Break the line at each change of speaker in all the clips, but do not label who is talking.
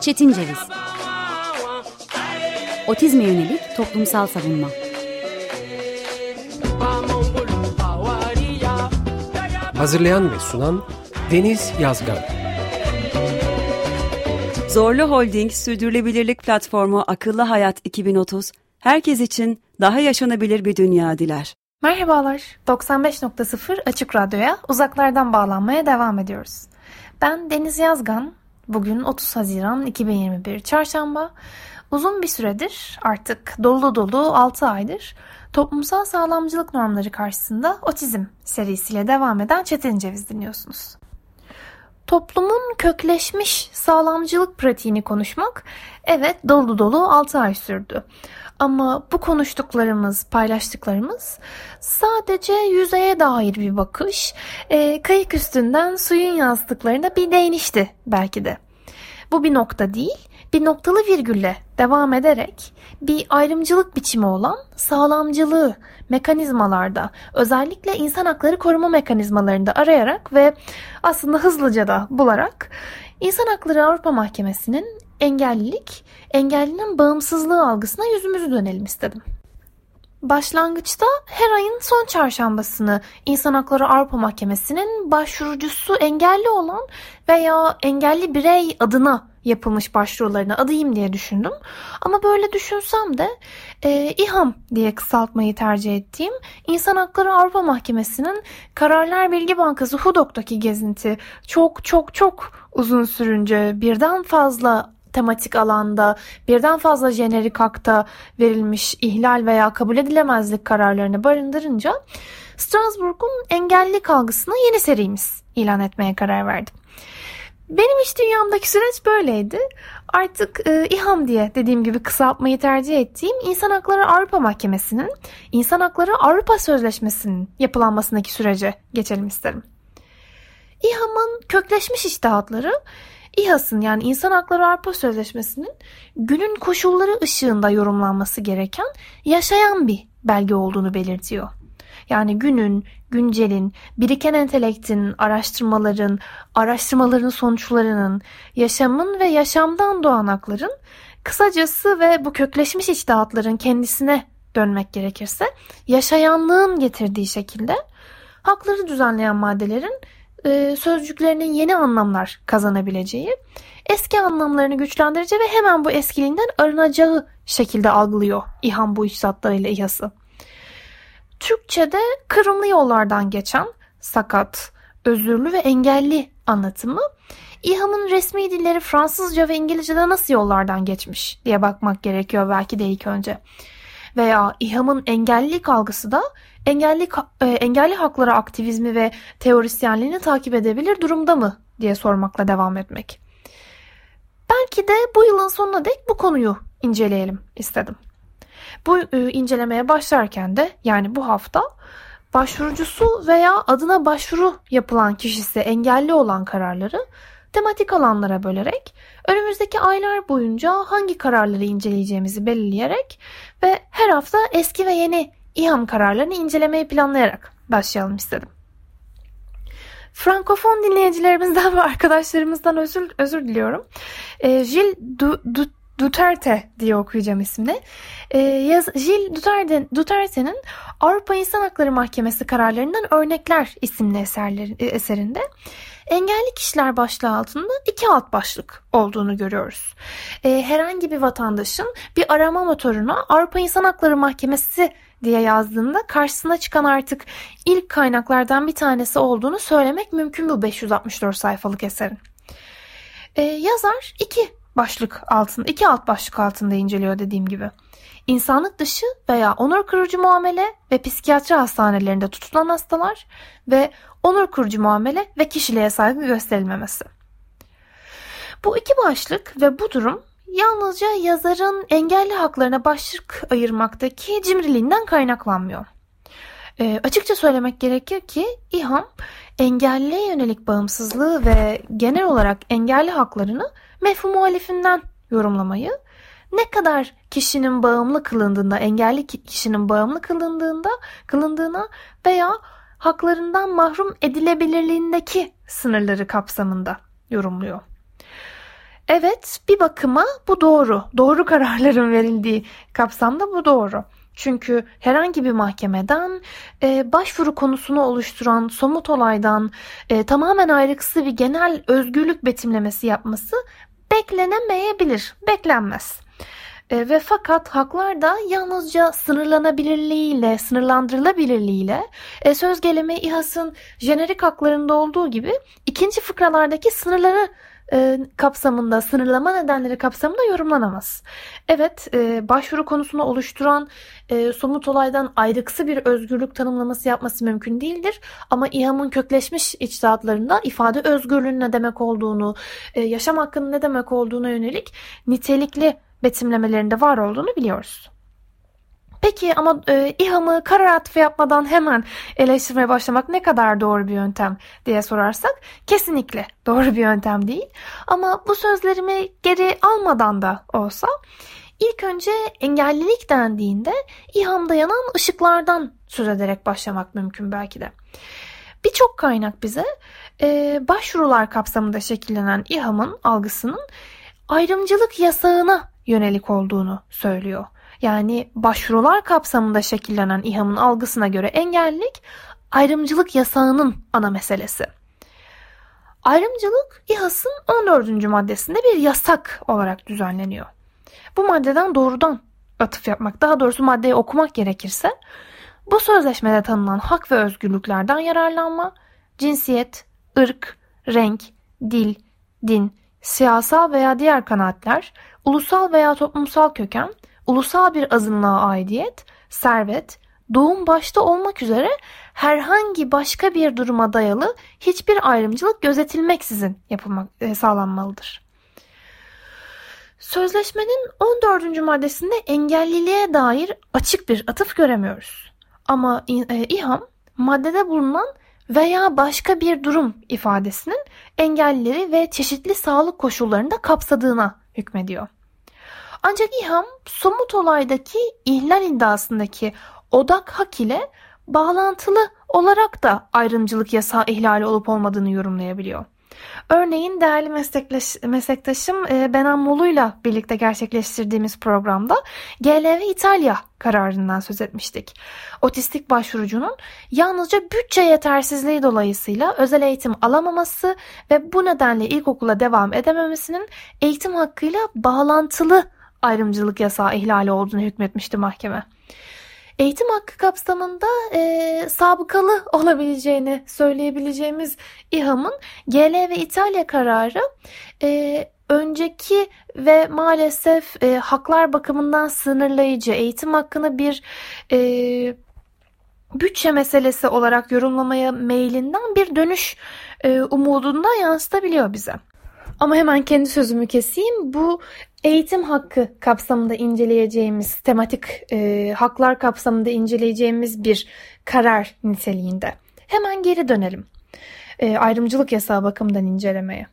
Çetin Ceviz. Otizme yönelik toplumsal savunma.
Hazırlayan ve sunan Deniz Yazgan.
Zorlu Holding Sürdürülebilirlik Platformu Akıllı Hayat 2030, herkes için daha yaşanabilir bir dünya diler.
Merhabalar, 95.0 Açık Radyo'ya uzaklardan bağlanmaya devam ediyoruz. Ben Deniz Yazgan, bugün 30 Haziran 2021 Çarşamba. Uzun bir süredir, artık dolu dolu 6 aydır toplumsal sağlamcılık normları karşısında otizm serisiyle devam eden Çetin Ceviz dinliyorsunuz. Toplumun kökleşmiş sağlamcılık pratiğini konuşmak evet dolu dolu 6 ay sürdü. Ama bu konuştuklarımız, paylaştıklarımız sadece yüzeye dair bir bakış, e, kayık üstünden suyun yansıdıklarına bir değinişti belki de. Bu bir nokta değil, bir noktalı virgülle devam ederek bir ayrımcılık biçimi olan sağlamcılığı mekanizmalarda özellikle insan hakları koruma mekanizmalarında arayarak ve aslında hızlıca da bularak İnsan Hakları Avrupa Mahkemesi'nin engellilik, engellinin bağımsızlığı algısına yüzümüzü dönelim istedim. Başlangıçta her ayın son çarşambasını İnsan Hakları Avrupa Mahkemesi'nin başvurucusu engelli olan veya engelli birey adına yapılmış başvurularına adayım diye düşündüm. Ama böyle düşünsem de e, İHAM diye kısaltmayı tercih ettiğim İnsan Hakları Avrupa Mahkemesi'nin Kararlar Bilgi Bankası HUDOK'taki gezinti çok çok çok uzun sürünce birden fazla tematik alanda birden fazla jenerik hakta verilmiş ihlal veya kabul edilemezlik kararlarını barındırınca Strasbourg'un engellilik algısına yeni serimiz ilan etmeye karar verdim. Benim iş dünyamdaki süreç böyleydi. Artık e, İHAM diye dediğim gibi kısaltmayı tercih ettiğim İnsan Hakları Avrupa Mahkemesi'nin İnsan Hakları Avrupa Sözleşmesi'nin yapılanmasındaki sürece geçelim isterim. İHAM'ın kökleşmiş iştihatları İHAS'ın yani İnsan Hakları Avrupa Sözleşmesi'nin günün koşulları ışığında yorumlanması gereken yaşayan bir belge olduğunu belirtiyor. Yani günün, güncelin, biriken entelektin, araştırmaların, araştırmaların sonuçlarının, yaşamın ve yaşamdan doğan hakların, kısacası ve bu kökleşmiş içtihatların kendisine dönmek gerekirse, yaşayanlığın getirdiği şekilde hakları düzenleyen maddelerin e, sözcüklerinin yeni anlamlar kazanabileceği, eski anlamlarını güçlendirici ve hemen bu eskiliğinden arınacağı şekilde algılıyor İHAM bu içtihatlarıyla İHA'sı. Türkçe'de kırımlı yollardan geçen sakat, özürlü ve engelli anlatımı İHA'mın resmi dilleri Fransızca ve İngilizce'de nasıl yollardan geçmiş diye bakmak gerekiyor belki de ilk önce. Veya İHA'mın engellilik algısı da engelli, e, engelli hakları aktivizmi ve teorisyenliğini takip edebilir durumda mı diye sormakla devam etmek. Belki de bu yılın sonuna dek bu konuyu inceleyelim istedim. Bu e, incelemeye başlarken de yani bu hafta başvurucusu veya adına başvuru yapılan kişisi engelli olan kararları tematik alanlara bölerek önümüzdeki aylar boyunca hangi kararları inceleyeceğimizi belirleyerek ve her hafta eski ve yeni İHAM kararlarını incelemeyi planlayarak başlayalım istedim. Frankofon dinleyicilerimizden ve arkadaşlarımızdan özür, özür diliyorum. E, Jill du, du, Duterte diye okuyacağım ismini. E, yaz, Jill Duterte, Duterte'nin Avrupa İnsan Hakları Mahkemesi kararlarından örnekler isimli eserleri, e, eserinde engelli kişiler başlığı altında iki alt başlık olduğunu görüyoruz. E, herhangi bir vatandaşın bir arama motoruna Avrupa İnsan Hakları Mahkemesi diye yazdığında karşısına çıkan artık ilk kaynaklardan bir tanesi olduğunu söylemek mümkün bu 564 sayfalık eserin. Ee, yazar iki başlık altında, iki alt başlık altında inceliyor dediğim gibi. İnsanlık dışı veya onur kırıcı muamele ve psikiyatri hastanelerinde tutulan hastalar ve onur kırıcı muamele ve kişiliğe saygı gösterilmemesi. Bu iki başlık ve bu durum yalnızca yazarın engelli haklarına başlık ayırmaktaki cimriliğinden kaynaklanmıyor. E, açıkça söylemek gerekir ki İHAM engelliye yönelik bağımsızlığı ve genel olarak engelli haklarını mefhum muhalifinden yorumlamayı ne kadar kişinin bağımlı kılındığında, engelli kişinin bağımlı kılındığında, kılındığına veya haklarından mahrum edilebilirliğindeki sınırları kapsamında yorumluyor. Evet bir bakıma bu doğru. Doğru kararların verildiği kapsamda bu doğru. Çünkü herhangi bir mahkemeden e, başvuru konusunu oluşturan somut olaydan e, tamamen ayrıksı bir genel özgürlük betimlemesi yapması beklenemeyebilir, beklenmez. E, ve fakat haklar da yalnızca sınırlanabilirliğiyle, sınırlandırılabilirliğiyle e, söz gelimi İHA'sın jenerik haklarında olduğu gibi ikinci fıkralardaki sınırları e, kapsamında, sınırlama nedenleri kapsamında yorumlanamaz. Evet, e, başvuru konusunu oluşturan e, somut olaydan ayrıksı bir özgürlük tanımlaması yapması mümkün değildir. Ama İHA'mın kökleşmiş içtihatlarında ifade özgürlüğünün ne demek olduğunu, e, yaşam hakkının ne demek olduğuna yönelik nitelikli betimlemelerinde var olduğunu biliyoruz. Peki ama e, İHA'mı karar atfı yapmadan hemen eleştirmeye başlamak ne kadar doğru bir yöntem diye sorarsak kesinlikle doğru bir yöntem değil. Ama bu sözlerimi geri almadan da olsa ilk önce engellilik dendiğinde İHA'mda yanan ışıklardan söz ederek başlamak mümkün belki de. Birçok kaynak bize e, başvurular kapsamında şekillenen İHA'mın algısının ayrımcılık yasağına yönelik olduğunu söylüyor. Yani başvurular kapsamında şekillenen İHA'mın algısına göre engellilik ayrımcılık yasağının ana meselesi. Ayrımcılık İHA'sın 14. maddesinde bir yasak olarak düzenleniyor. Bu maddeden doğrudan atıf yapmak, daha doğrusu maddeyi okumak gerekirse bu sözleşmede tanınan hak ve özgürlüklerden yararlanma, cinsiyet, ırk, renk, dil, din, siyasal veya diğer kanaatler, ulusal veya toplumsal köken, ulusal bir azınlığa aidiyet, servet, doğum başta olmak üzere herhangi başka bir duruma dayalı hiçbir ayrımcılık gözetilmeksizin yapılmak, e, sağlanmalıdır. Sözleşmenin 14. maddesinde engelliliğe dair açık bir atıf göremiyoruz. Ama e, İHAM maddede bulunan veya başka bir durum ifadesinin engellileri ve çeşitli sağlık koşullarını da kapsadığına hükmediyor. Ancak İHAM somut olaydaki ihlal iddiasındaki odak hak ile bağlantılı olarak da ayrımcılık yasağı ihlali olup olmadığını yorumlayabiliyor. Örneğin değerli meslektaş, meslektaşım e, Benan Molu'yla birlikte gerçekleştirdiğimiz programda GLV İtalya kararından söz etmiştik. Otistik başvurucunun yalnızca bütçe yetersizliği dolayısıyla özel eğitim alamaması ve bu nedenle ilkokula devam edememesinin eğitim hakkıyla bağlantılı ayrımcılık yasağı ihlali olduğunu hükmetmişti mahkeme. Eğitim hakkı kapsamında e, sabıkalı olabileceğini söyleyebileceğimiz İHA'mın GL ve İtalya kararı e, önceki ve maalesef e, haklar bakımından sınırlayıcı eğitim hakkını bir e, bütçe meselesi olarak yorumlamaya meylinden bir dönüş e, umudunda yansıtabiliyor bize. Ama hemen kendi sözümü keseyim. Bu eğitim hakkı kapsamında inceleyeceğimiz, tematik e, haklar kapsamında inceleyeceğimiz bir karar niteliğinde. Hemen geri dönelim. E, ayrımcılık yasağı bakımından incelemeye.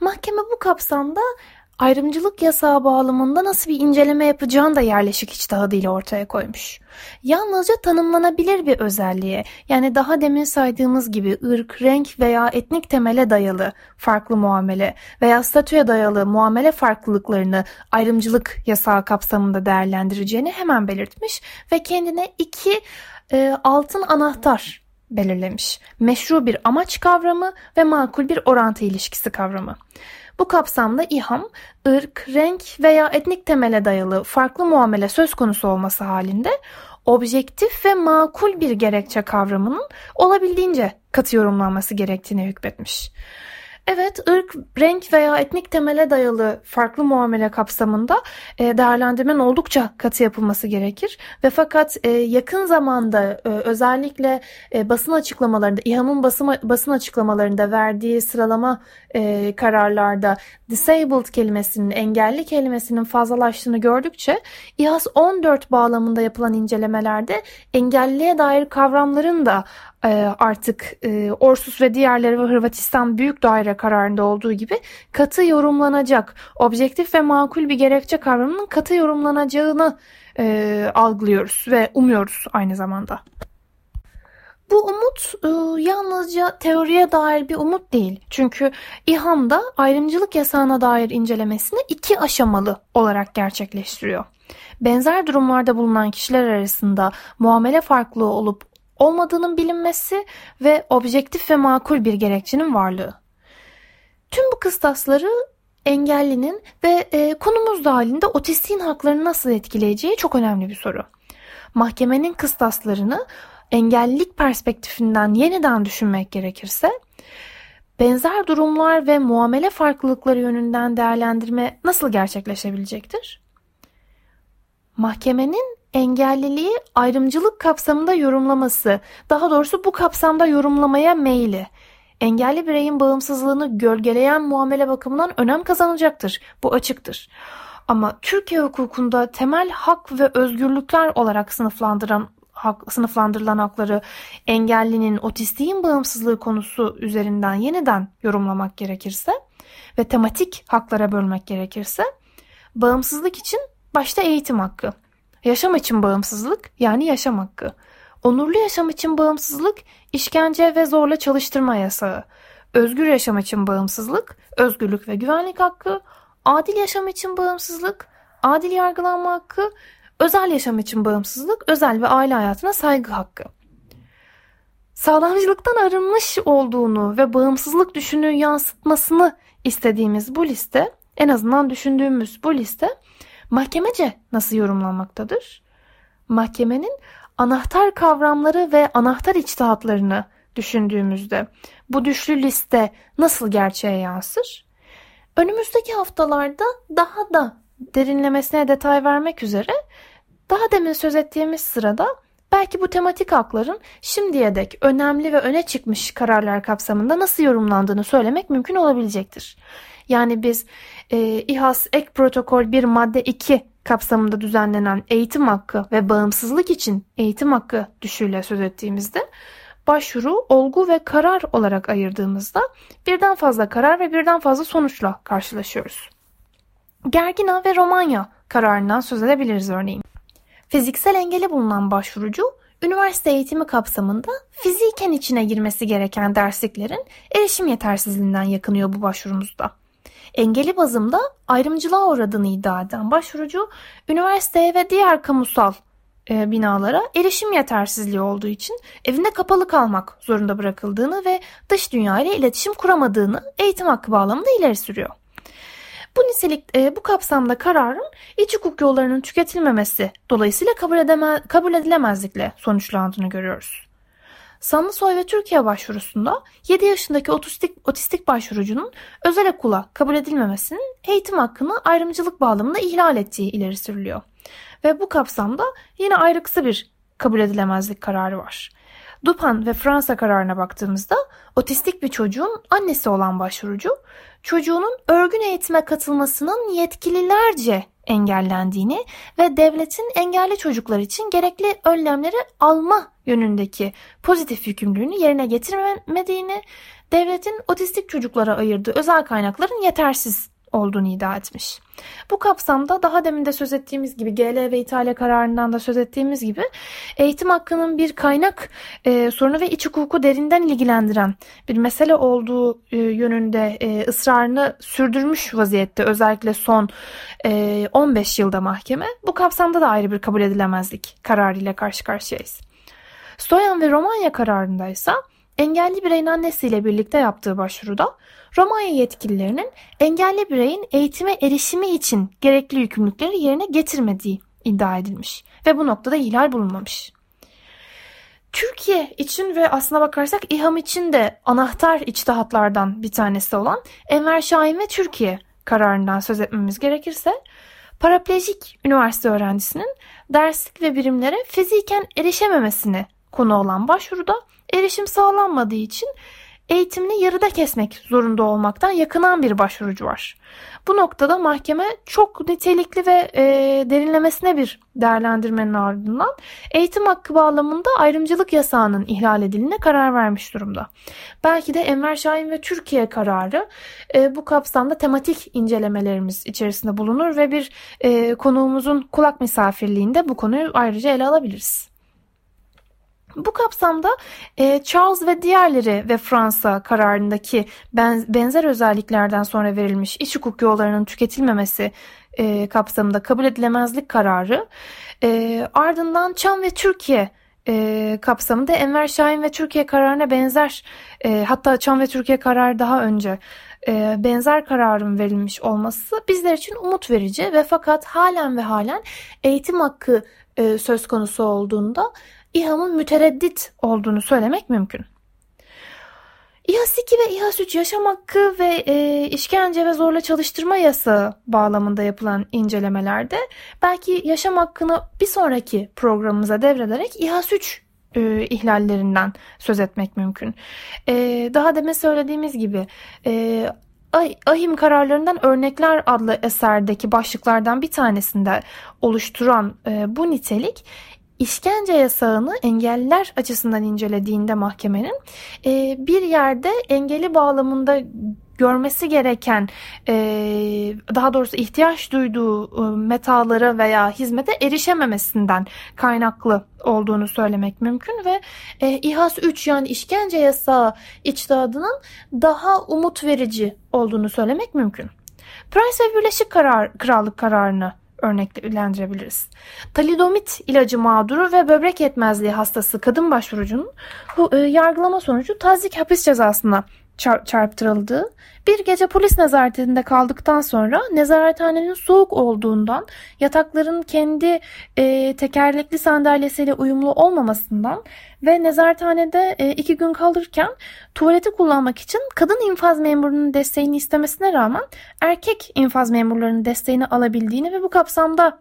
Mahkeme bu kapsamda ayrımcılık yasağı bağlamında nasıl bir inceleme yapacağını da yerleşik içtihadıyla ortaya koymuş. Yalnızca tanımlanabilir bir özelliğe yani daha demin saydığımız gibi ırk, renk veya etnik temele dayalı farklı muamele veya statüye dayalı muamele farklılıklarını ayrımcılık yasağı kapsamında değerlendireceğini hemen belirtmiş ve kendine iki e, altın anahtar belirlemiş. Meşru bir amaç kavramı ve makul bir orantı ilişkisi kavramı. Bu kapsamda İHAM, ırk, renk veya etnik temele dayalı farklı muamele söz konusu olması halinde objektif ve makul bir gerekçe kavramının olabildiğince katı yorumlanması gerektiğini hükmetmiş. Evet, ırk, renk veya etnik temele dayalı farklı muamele kapsamında e, değerlendirmenin oldukça katı yapılması gerekir. Ve fakat e, yakın zamanda e, özellikle basın açıklamalarında, İHA'nın basın, basın açıklamalarında verdiği sıralama kararlarda disabled kelimesinin, engelli kelimesinin fazlalaştığını gördükçe İHAS 14 bağlamında yapılan incelemelerde engelliye dair kavramların da artık e, Orsus ve diğerleri ve Hırvatistan Büyük Daire kararında olduğu gibi katı yorumlanacak, objektif ve makul bir gerekçe kavramının katı yorumlanacağını e, algılıyoruz ve umuyoruz aynı zamanda. Bu umut e, yalnızca teoriye dair bir umut değil. Çünkü İHA'mda ayrımcılık yasağına dair incelemesini iki aşamalı olarak gerçekleştiriyor. Benzer durumlarda bulunan kişiler arasında muamele farklılığı olup olmadığının bilinmesi ve objektif ve makul bir gerekçenin varlığı. Tüm bu kıstasları engellinin ve e, konumuz dahilinde otistiğin haklarını nasıl etkileyeceği çok önemli bir soru. Mahkemenin kıstaslarını engellilik perspektifinden yeniden düşünmek gerekirse benzer durumlar ve muamele farklılıkları yönünden değerlendirme nasıl gerçekleşebilecektir? Mahkemenin engelliliği ayrımcılık kapsamında yorumlaması, daha doğrusu bu kapsamda yorumlamaya meyli, engelli bireyin bağımsızlığını gölgeleyen muamele bakımından önem kazanacaktır. Bu açıktır. Ama Türkiye hukukunda temel hak ve özgürlükler olarak sınıflandıran hak, sınıflandırılan hakları engellinin otistiğin bağımsızlığı konusu üzerinden yeniden yorumlamak gerekirse ve tematik haklara bölmek gerekirse bağımsızlık için başta eğitim hakkı, yaşam için bağımsızlık yani yaşam hakkı, onurlu yaşam için bağımsızlık, işkence ve zorla çalıştırma yasağı, özgür yaşam için bağımsızlık, özgürlük ve güvenlik hakkı, adil yaşam için bağımsızlık, adil yargılanma hakkı, özel yaşam için bağımsızlık, özel ve aile hayatına saygı hakkı. Sağlamcılıktan arınmış olduğunu ve bağımsızlık düşünü yansıtmasını istediğimiz bu liste, en azından düşündüğümüz bu liste mahkemece nasıl yorumlanmaktadır? Mahkemenin anahtar kavramları ve anahtar içtihatlarını düşündüğümüzde bu düşlü liste nasıl gerçeğe yansır? Önümüzdeki haftalarda daha da derinlemesine detay vermek üzere daha demin söz ettiğimiz sırada belki bu tematik hakların şimdiye dek önemli ve öne çıkmış kararlar kapsamında nasıl yorumlandığını söylemek mümkün olabilecektir. Yani biz e, İHAS ek protokol 1 madde 2 kapsamında düzenlenen eğitim hakkı ve bağımsızlık için eğitim hakkı düşüyle söz ettiğimizde başvuru, olgu ve karar olarak ayırdığımızda birden fazla karar ve birden fazla sonuçla karşılaşıyoruz. Gergina ve Romanya kararından söz edebiliriz örneğin. Fiziksel engeli bulunan başvurucu, üniversite eğitimi kapsamında fiziken içine girmesi gereken dersliklerin erişim yetersizliğinden yakınıyor bu başvurumuzda. Engeli bazımda ayrımcılığa uğradığını iddia eden başvurucu, üniversiteye ve diğer kamusal e, binalara erişim yetersizliği olduğu için evinde kapalı kalmak zorunda bırakıldığını ve dış dünya ile iletişim kuramadığını eğitim hakkı bağlamında ileri sürüyor. Bu nitelik e, bu kapsamda kararın iç hukuk yollarının tüketilmemesi dolayısıyla kabul, edeme, kabul edilemezlikle sonuçlandığını görüyoruz. Sanlısoy ve Türkiye başvurusunda 7 yaşındaki otistik, otistik başvurucunun özel okula kabul edilmemesinin eğitim hakkını ayrımcılık bağlamında ihlal ettiği ileri sürülüyor. Ve bu kapsamda yine ayrıksı bir kabul edilemezlik kararı var. Dupan ve Fransa kararına baktığımızda otistik bir çocuğun annesi olan başvurucu çocuğunun örgün eğitime katılmasının yetkililerce engellendiğini ve devletin engelli çocuklar için gerekli önlemleri alma yönündeki pozitif yükümlülüğünü yerine getirmediğini, devletin otistik çocuklara ayırdığı özel kaynakların yetersiz olduğunu iddia etmiş. Bu kapsamda daha demin de söz ettiğimiz gibi GL ve İtalya kararından da söz ettiğimiz gibi eğitim hakkının bir kaynak e, sorunu ve iç hukuku derinden ilgilendiren bir mesele olduğu e, yönünde e, ısrarını sürdürmüş vaziyette özellikle son e, 15 yılda mahkeme. Bu kapsamda da ayrı bir kabul edilemezlik kararıyla karşı karşıyayız. Stoyan ve Romanya kararında ise engelli bireyin annesiyle birlikte yaptığı başvuruda Romanya yetkililerinin engelli bireyin eğitime erişimi için gerekli yükümlülükleri yerine getirmediği iddia edilmiş ve bu noktada ihlal bulunmamış. Türkiye için ve aslına bakarsak İHAM için de anahtar içtihatlardan bir tanesi olan Enver Şahin ve Türkiye kararından söz etmemiz gerekirse paraplejik üniversite öğrencisinin derslik ve birimlere fiziken erişememesine konu olan başvuruda erişim sağlanmadığı için eğitimini yarıda kesmek zorunda olmaktan yakınan bir başvurucu var. Bu noktada mahkeme çok nitelikli ve e, derinlemesine bir değerlendirmenin ardından eğitim hakkı bağlamında ayrımcılık yasağının ihlal edildiğine karar vermiş durumda. Belki de Enver Şahin ve Türkiye kararı e, bu kapsamda tematik incelemelerimiz içerisinde bulunur ve bir e, konuğumuzun kulak misafirliğinde bu konuyu ayrıca ele alabiliriz. Bu kapsamda e, Charles ve diğerleri ve Fransa kararındaki ben, benzer özelliklerden sonra verilmiş iç hukuk yollarının tüketilmemesi e, kapsamında kabul edilemezlik kararı e, ardından Çam ve Türkiye e, kapsamında Enver Şahin ve Türkiye kararına benzer e, hatta Çam ve Türkiye kararı daha önce e, benzer kararın verilmiş olması bizler için umut verici ve fakat halen ve halen eğitim hakkı e, söz konusu olduğunda İHA'nın mütereddit olduğunu söylemek mümkün. İHAS 2 ve İHAS 3 yaşam hakkı ve e, işkence ve zorla çalıştırma yasağı bağlamında yapılan incelemelerde belki yaşam hakkını bir sonraki programımıza devrederek İHAS 3 e, ihlallerinden söz etmek mümkün. E, daha demin söylediğimiz gibi e, Ahim kararlarından örnekler adlı eserdeki başlıklardan bir tanesinde oluşturan e, bu nitelik işkence yasağını engelliler açısından incelediğinde mahkemenin e, bir yerde engeli bağlamında görmesi gereken e, daha doğrusu ihtiyaç duyduğu e, metalara veya hizmete erişememesinden kaynaklı olduğunu söylemek mümkün ve e, İHAS 3 yani işkence yasağı içtihadının daha umut verici olduğunu söylemek mümkün. Price ve Birleşik Karar, Krallık kararını örneklendirebiliriz. Talidomit ilacı mağduru ve böbrek yetmezliği hastası kadın başvurucunun bu e, yargılama sonucu tazik hapis cezasına çarptırıldığı, bir gece polis nezaretinde kaldıktan sonra nezarethanenin soğuk olduğundan, yatakların kendi e, tekerlekli sandalyesiyle uyumlu olmamasından ve nezarethanede e, iki gün kalırken tuvaleti kullanmak için kadın infaz memurunun desteğini istemesine rağmen erkek infaz memurlarının desteğini alabildiğini ve bu kapsamda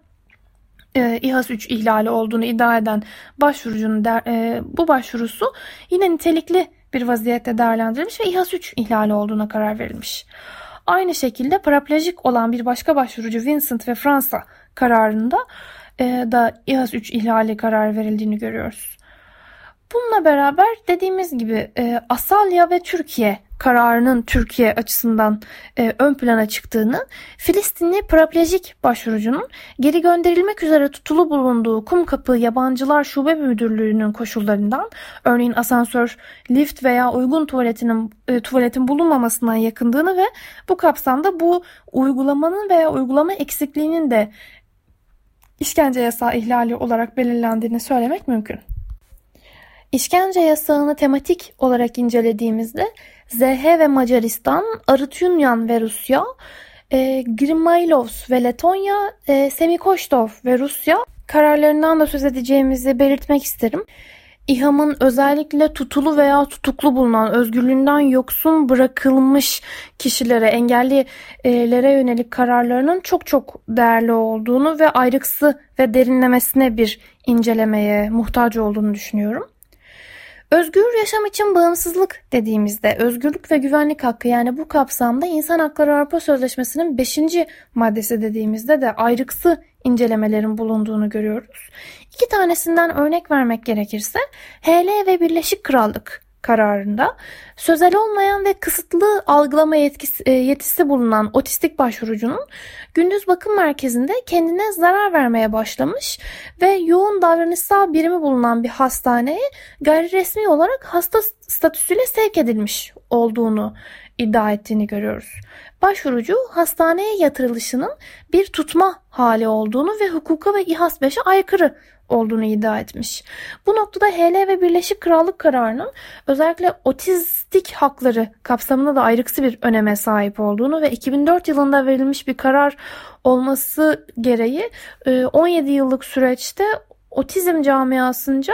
e, İHAS 3 ihlali olduğunu iddia eden başvurucunun der, e, bu başvurusu yine nitelikli bir vaziyette değerlendirilmiş ve İHAS 3 ihlali olduğuna karar verilmiş. Aynı şekilde paraplajik olan bir başka başvurucu Vincent ve Fransa kararında e, da İHAS 3 ihlali karar verildiğini görüyoruz. Bununla beraber dediğimiz gibi e, Asalya ve Türkiye kararının Türkiye açısından e, ön plana çıktığını, Filistinli paraplejik başvurucunun geri gönderilmek üzere tutulu bulunduğu Kumkapı Yabancılar Şube Müdürlüğü'nün koşullarından, örneğin asansör, lift veya uygun tuvaletinin e, tuvaletin bulunmamasından yakındığını ve bu kapsamda bu uygulamanın veya uygulama eksikliğinin de işkence yasağı ihlali olarak belirlendiğini söylemek mümkün. İşkence yasağını tematik olarak incelediğimizde ZH ve Macaristan, Arıtyunyan ve Rusya, e, Grimailovs ve Letonya, e, Semikoştov ve Rusya kararlarından da söz edeceğimizi belirtmek isterim. İHA'mın özellikle tutulu veya tutuklu bulunan özgürlüğünden yoksun bırakılmış kişilere, engellilere yönelik kararlarının çok çok değerli olduğunu ve ayrıksı ve derinlemesine bir incelemeye muhtaç olduğunu düşünüyorum. Özgür yaşam için bağımsızlık dediğimizde özgürlük ve güvenlik hakkı yani bu kapsamda İnsan Hakları Avrupa Sözleşmesi'nin 5. maddesi dediğimizde de ayrıksı incelemelerin bulunduğunu görüyoruz. İki tanesinden örnek vermek gerekirse HL ve Birleşik Krallık kararında sözel olmayan ve kısıtlı algılama yetkisi, e, yetisi bulunan otistik başvurucunun gündüz bakım merkezinde kendine zarar vermeye başlamış ve yoğun davranışsal birimi bulunan bir hastaneye gayri resmi olarak hasta statüsüyle sevk edilmiş olduğunu iddia ettiğini görüyoruz. Başvurucu hastaneye yatırılışının bir tutma hali olduğunu ve hukuka ve İHAS 5'e aykırı olduğunu iddia etmiş. Bu noktada HL ve Birleşik Krallık kararının özellikle otiztik hakları kapsamında da ayrıksı bir öneme sahip olduğunu ve 2004 yılında verilmiş bir karar olması gereği 17 e, yıllık süreçte otizm camiasınca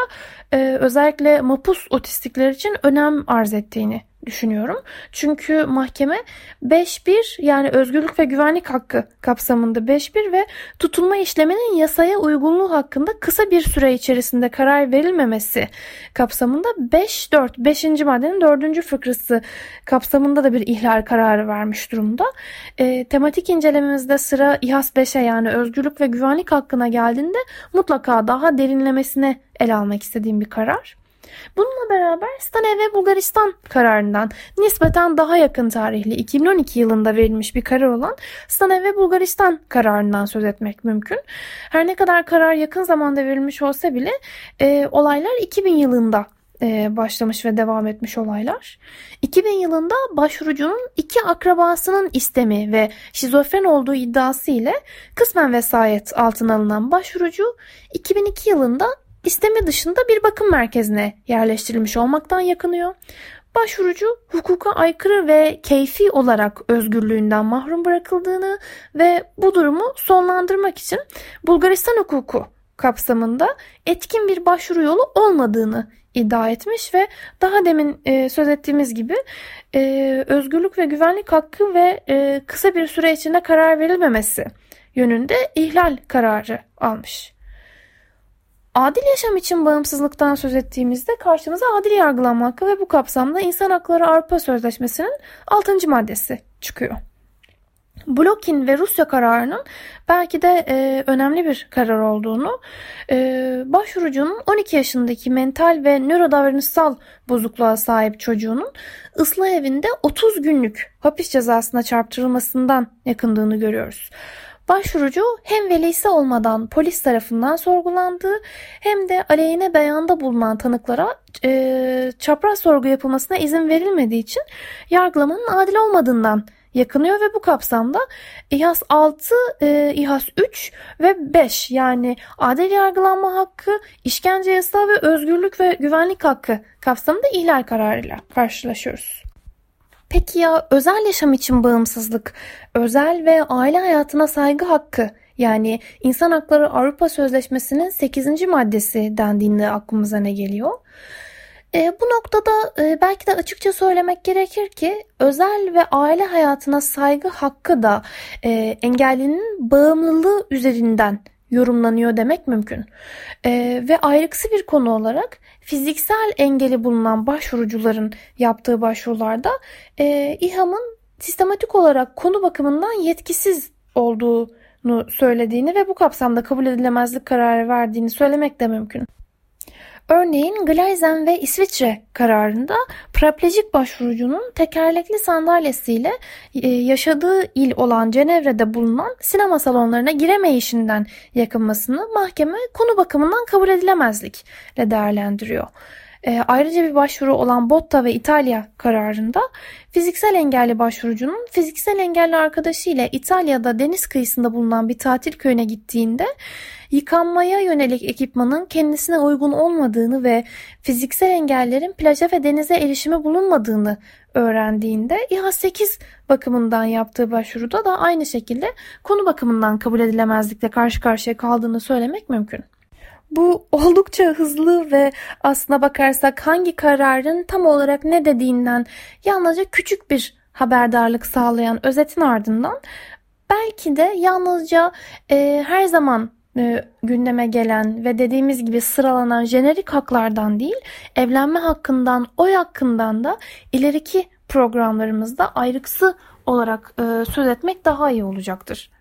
e, özellikle mapus otistikler için önem arz ettiğini düşünüyorum. Çünkü mahkeme 5-1 yani özgürlük ve güvenlik hakkı kapsamında 5-1 ve tutulma işleminin yasaya uygunluğu hakkında kısa bir süre içerisinde karar verilmemesi kapsamında 5-4 5. maddenin 4. fıkrası kapsamında da bir ihlal kararı vermiş durumda. E, tematik incelememizde sıra İHAS 5'e yani özgürlük ve güvenlik hakkına geldiğinde mutlaka daha derinlemesine ele almak istediğim bir karar. Bununla beraber Stane ve Bulgaristan kararından nispeten daha yakın tarihli 2012 yılında verilmiş bir karar olan Stane ve Bulgaristan kararından söz etmek mümkün. Her ne kadar karar yakın zamanda verilmiş olsa bile e, olaylar 2000 yılında e, başlamış ve devam etmiş olaylar. 2000 yılında başvurucunun iki akrabasının istemi ve şizofren olduğu iddiası ile kısmen vesayet altına alınan başvurucu 2002 yılında istemi dışında bir bakım merkezine yerleştirilmiş olmaktan yakınıyor. Başvurucu hukuka aykırı ve keyfi olarak özgürlüğünden mahrum bırakıldığını ve bu durumu sonlandırmak için Bulgaristan hukuku kapsamında etkin bir başvuru yolu olmadığını iddia etmiş ve daha demin e, söz ettiğimiz gibi e, özgürlük ve güvenlik hakkı ve e, kısa bir süre içinde karar verilmemesi yönünde ihlal kararı almış. Adil yaşam için bağımsızlıktan söz ettiğimizde karşımıza adil yargılanma hakkı ve bu kapsamda İnsan Hakları Avrupa Sözleşmesi'nin 6. maddesi çıkıyor. Blokin ve Rusya kararının belki de e, önemli bir karar olduğunu, e, başvurucunun 12 yaşındaki mental ve nörodavranışsal bozukluğa sahip çocuğunun ıslah evinde 30 günlük hapis cezasına çarptırılmasından yakındığını görüyoruz. Başvurucu hem velisi olmadan polis tarafından sorgulandığı hem de aleyhine beyanda bulunan tanıklara e, çapraz sorgu yapılmasına izin verilmediği için yargılamanın adil olmadığından yakınıyor ve bu kapsamda İHAS 6, e, İHAS 3 ve 5 yani adil yargılanma hakkı, işkence yasağı ve özgürlük ve güvenlik hakkı kapsamında ihlal kararıyla karşılaşıyoruz. Peki ya özel yaşam için bağımsızlık, özel ve aile hayatına saygı hakkı yani İnsan Hakları Avrupa Sözleşmesi'nin 8. maddesi dendiğinde aklımıza ne geliyor? E, bu noktada e, belki de açıkça söylemek gerekir ki özel ve aile hayatına saygı hakkı da e, engellinin bağımlılığı üzerinden yorumlanıyor demek mümkün. E, ve ayrıksı bir konu olarak fiziksel engeli bulunan başvurucuların yaptığı başvurularda e, İHA'mın sistematik olarak konu bakımından yetkisiz olduğunu söylediğini ve bu kapsamda kabul edilemezlik kararı verdiğini söylemek de mümkün. Örneğin Gleizen ve İsviçre kararında paraplejik başvurucunun tekerlekli sandalyesiyle e, yaşadığı il olan Cenevre'de bulunan sinema salonlarına giremeyişinden yakınmasını mahkeme konu bakımından kabul edilemezlikle değerlendiriyor. E, ayrıca bir başvuru olan Botta ve İtalya kararında fiziksel engelli başvurucunun fiziksel engelli arkadaşıyla İtalya'da deniz kıyısında bulunan bir tatil köyüne gittiğinde yıkanmaya yönelik ekipmanın kendisine uygun olmadığını ve fiziksel engellerin plaja ve denize erişimi bulunmadığını öğrendiğinde İHA 8 bakımından yaptığı başvuruda da aynı şekilde konu bakımından kabul edilemezlikle karşı karşıya kaldığını söylemek mümkün. Bu oldukça hızlı ve aslına bakarsak hangi kararın tam olarak ne dediğinden yalnızca küçük bir haberdarlık sağlayan özetin ardından belki de yalnızca e, her zaman e, gündeme gelen ve dediğimiz gibi sıralanan jenerik haklardan değil, evlenme hakkından, oy hakkından da ileriki programlarımızda ayrıksı olarak e, söz etmek daha iyi olacaktır.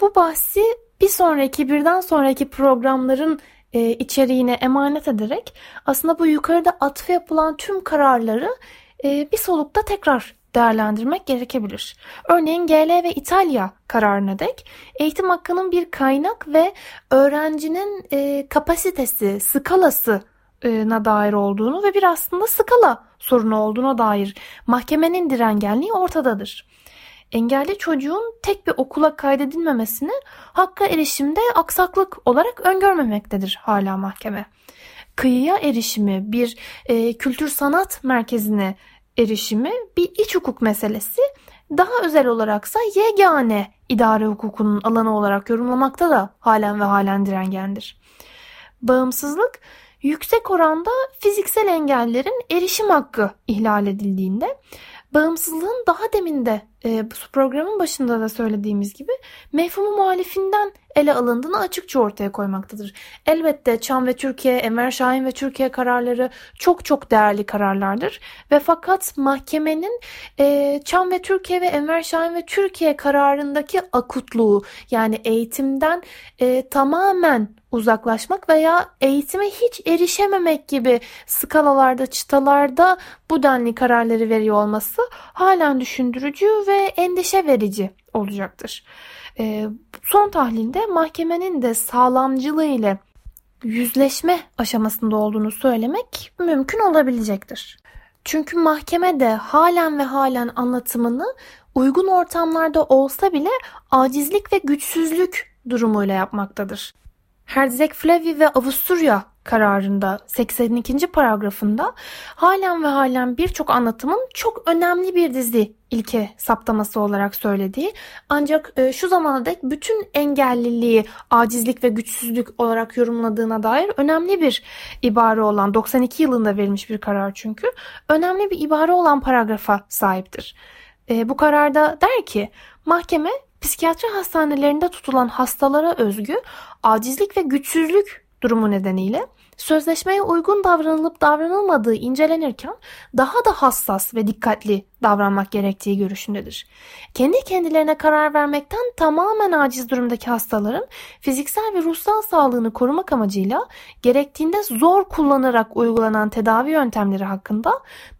Bu bahsi bir sonraki, birden sonraki programların e, içeriğine emanet ederek aslında bu yukarıda atfı yapılan tüm kararları e, bir solukta tekrar değerlendirmek gerekebilir. Örneğin GL ve İtalya kararına dek eğitim hakkının bir kaynak ve öğrencinin e, kapasitesi, skalası na dair olduğunu ve bir aslında skala sorunu olduğuna dair mahkemenin direngenliği ortadadır. Engelli çocuğun tek bir okula kaydedilmemesini hakka erişimde aksaklık olarak öngörmemektedir hala mahkeme. Kıyıya erişimi, bir e, kültür sanat merkezine erişimi bir iç hukuk meselesi. Daha özel olaraksa yegane idare hukukunun alanı olarak yorumlamakta da halen ve halen direngendir. Bağımsızlık yüksek oranda fiziksel engellerin erişim hakkı ihlal edildiğinde bağımsızlığın daha demin e, programın başında da söylediğimiz gibi mefhumu muhalifinden ele alındığını açıkça ortaya koymaktadır. Elbette Çam ve Türkiye, Enver Şahin ve Türkiye kararları çok çok değerli kararlardır. Ve fakat mahkemenin e, Çam ve Türkiye ve Enver Şahin ve Türkiye kararındaki akutluğu yani eğitimden e, tamamen uzaklaşmak veya eğitime hiç erişememek gibi skalalarda, çıtalarda bu denli kararları veriyor olması halen düşündürücü ve endişe verici olacaktır. E, son tahlilde mahkemenin de sağlamcılığı ile yüzleşme aşamasında olduğunu söylemek mümkün olabilecektir. Çünkü mahkeme de halen ve halen anlatımını uygun ortamlarda olsa bile acizlik ve güçsüzlük durumuyla yapmaktadır. Herzeg Flevi ve Avusturya kararında 82. paragrafında halen ve halen birçok anlatımın çok önemli bir dizi ilke saptaması olarak söylediği ancak e, şu zamana dek bütün engelliliği acizlik ve güçsüzlük olarak yorumladığına dair önemli bir ibare olan 92 yılında verilmiş bir karar çünkü önemli bir ibare olan paragrafa sahiptir. E, bu kararda der ki mahkeme psikiyatri hastanelerinde tutulan hastalara özgü acizlik ve güçsüzlük durumu nedeniyle sözleşmeye uygun davranılıp davranılmadığı incelenirken daha da hassas ve dikkatli davranmak gerektiği görüşündedir. Kendi kendilerine karar vermekten tamamen aciz durumdaki hastaların fiziksel ve ruhsal sağlığını korumak amacıyla gerektiğinde zor kullanarak uygulanan tedavi yöntemleri hakkında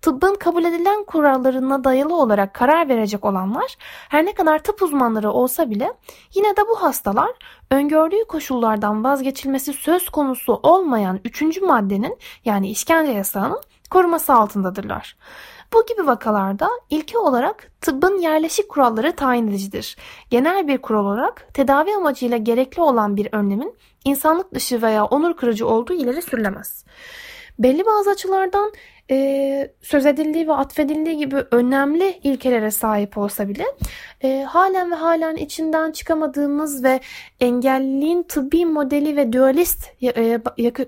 tıbbın kabul edilen kurallarına dayalı olarak karar verecek olanlar her ne kadar tıp uzmanları olsa bile yine de bu hastalar öngördüğü koşullardan vazgeçilmesi söz konusu olmayan üçüncü maddenin yani işkence yasağının koruması altındadırlar. Bu gibi vakalarda ilke olarak tıbbın yerleşik kuralları tayin edicidir. Genel bir kural olarak tedavi amacıyla gerekli olan bir önlemin insanlık dışı veya onur kırıcı olduğu ileri sürülemez. Belli bazı açılardan e, söz edildiği ve atfedildiği gibi önemli ilkelere sahip olsa bile e, halen ve halen içinden çıkamadığımız ve engelliliğin tıbbi modeli ve dualist e,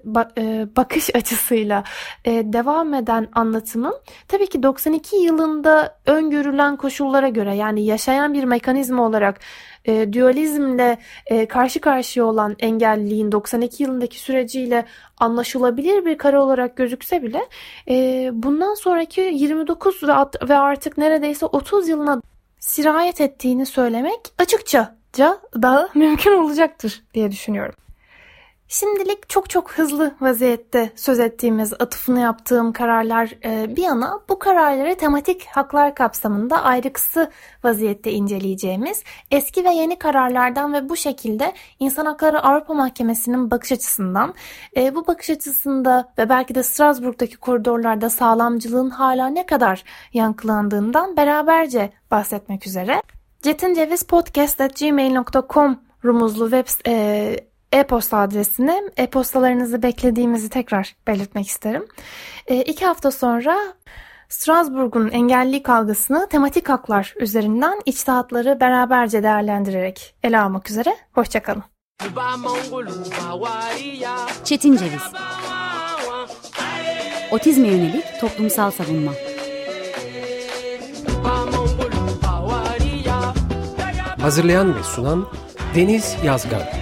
ba, e, bakış açısıyla e, devam eden anlatımın tabii ki 92 yılında öngörülen koşullara göre yani yaşayan bir mekanizma olarak e, dualizmle e, karşı karşıya olan engelliliğin 92 yılındaki süreciyle anlaşılabilir bir kare olarak gözükse bile e, bundan sonraki 29 ve artık neredeyse 30 yılına sirayet ettiğini söylemek açıkça da mümkün olacaktır diye düşünüyorum. Şimdilik çok çok hızlı vaziyette söz ettiğimiz, atıfını yaptığım kararlar e, bir yana bu kararları tematik haklar kapsamında ayrıksı vaziyette inceleyeceğimiz eski ve yeni kararlardan ve bu şekilde İnsan Hakları Avrupa Mahkemesi'nin bakış açısından e, bu bakış açısında ve belki de Strasbourg'daki koridorlarda sağlamcılığın hala ne kadar yankılandığından beraberce bahsetmek üzere. cetincevizpodcast.gmail.com rumuzlu web e, e-posta adresine e-postalarınızı beklediğimizi tekrar belirtmek isterim. E, iki hafta sonra Strasbourg'un engellilik algısını tematik haklar üzerinden içtihatları beraberce değerlendirerek ele almak üzere. Hoşçakalın.
Çetin Ceviz Otizme yönelik toplumsal savunma
Hazırlayan ve sunan Deniz Yazgar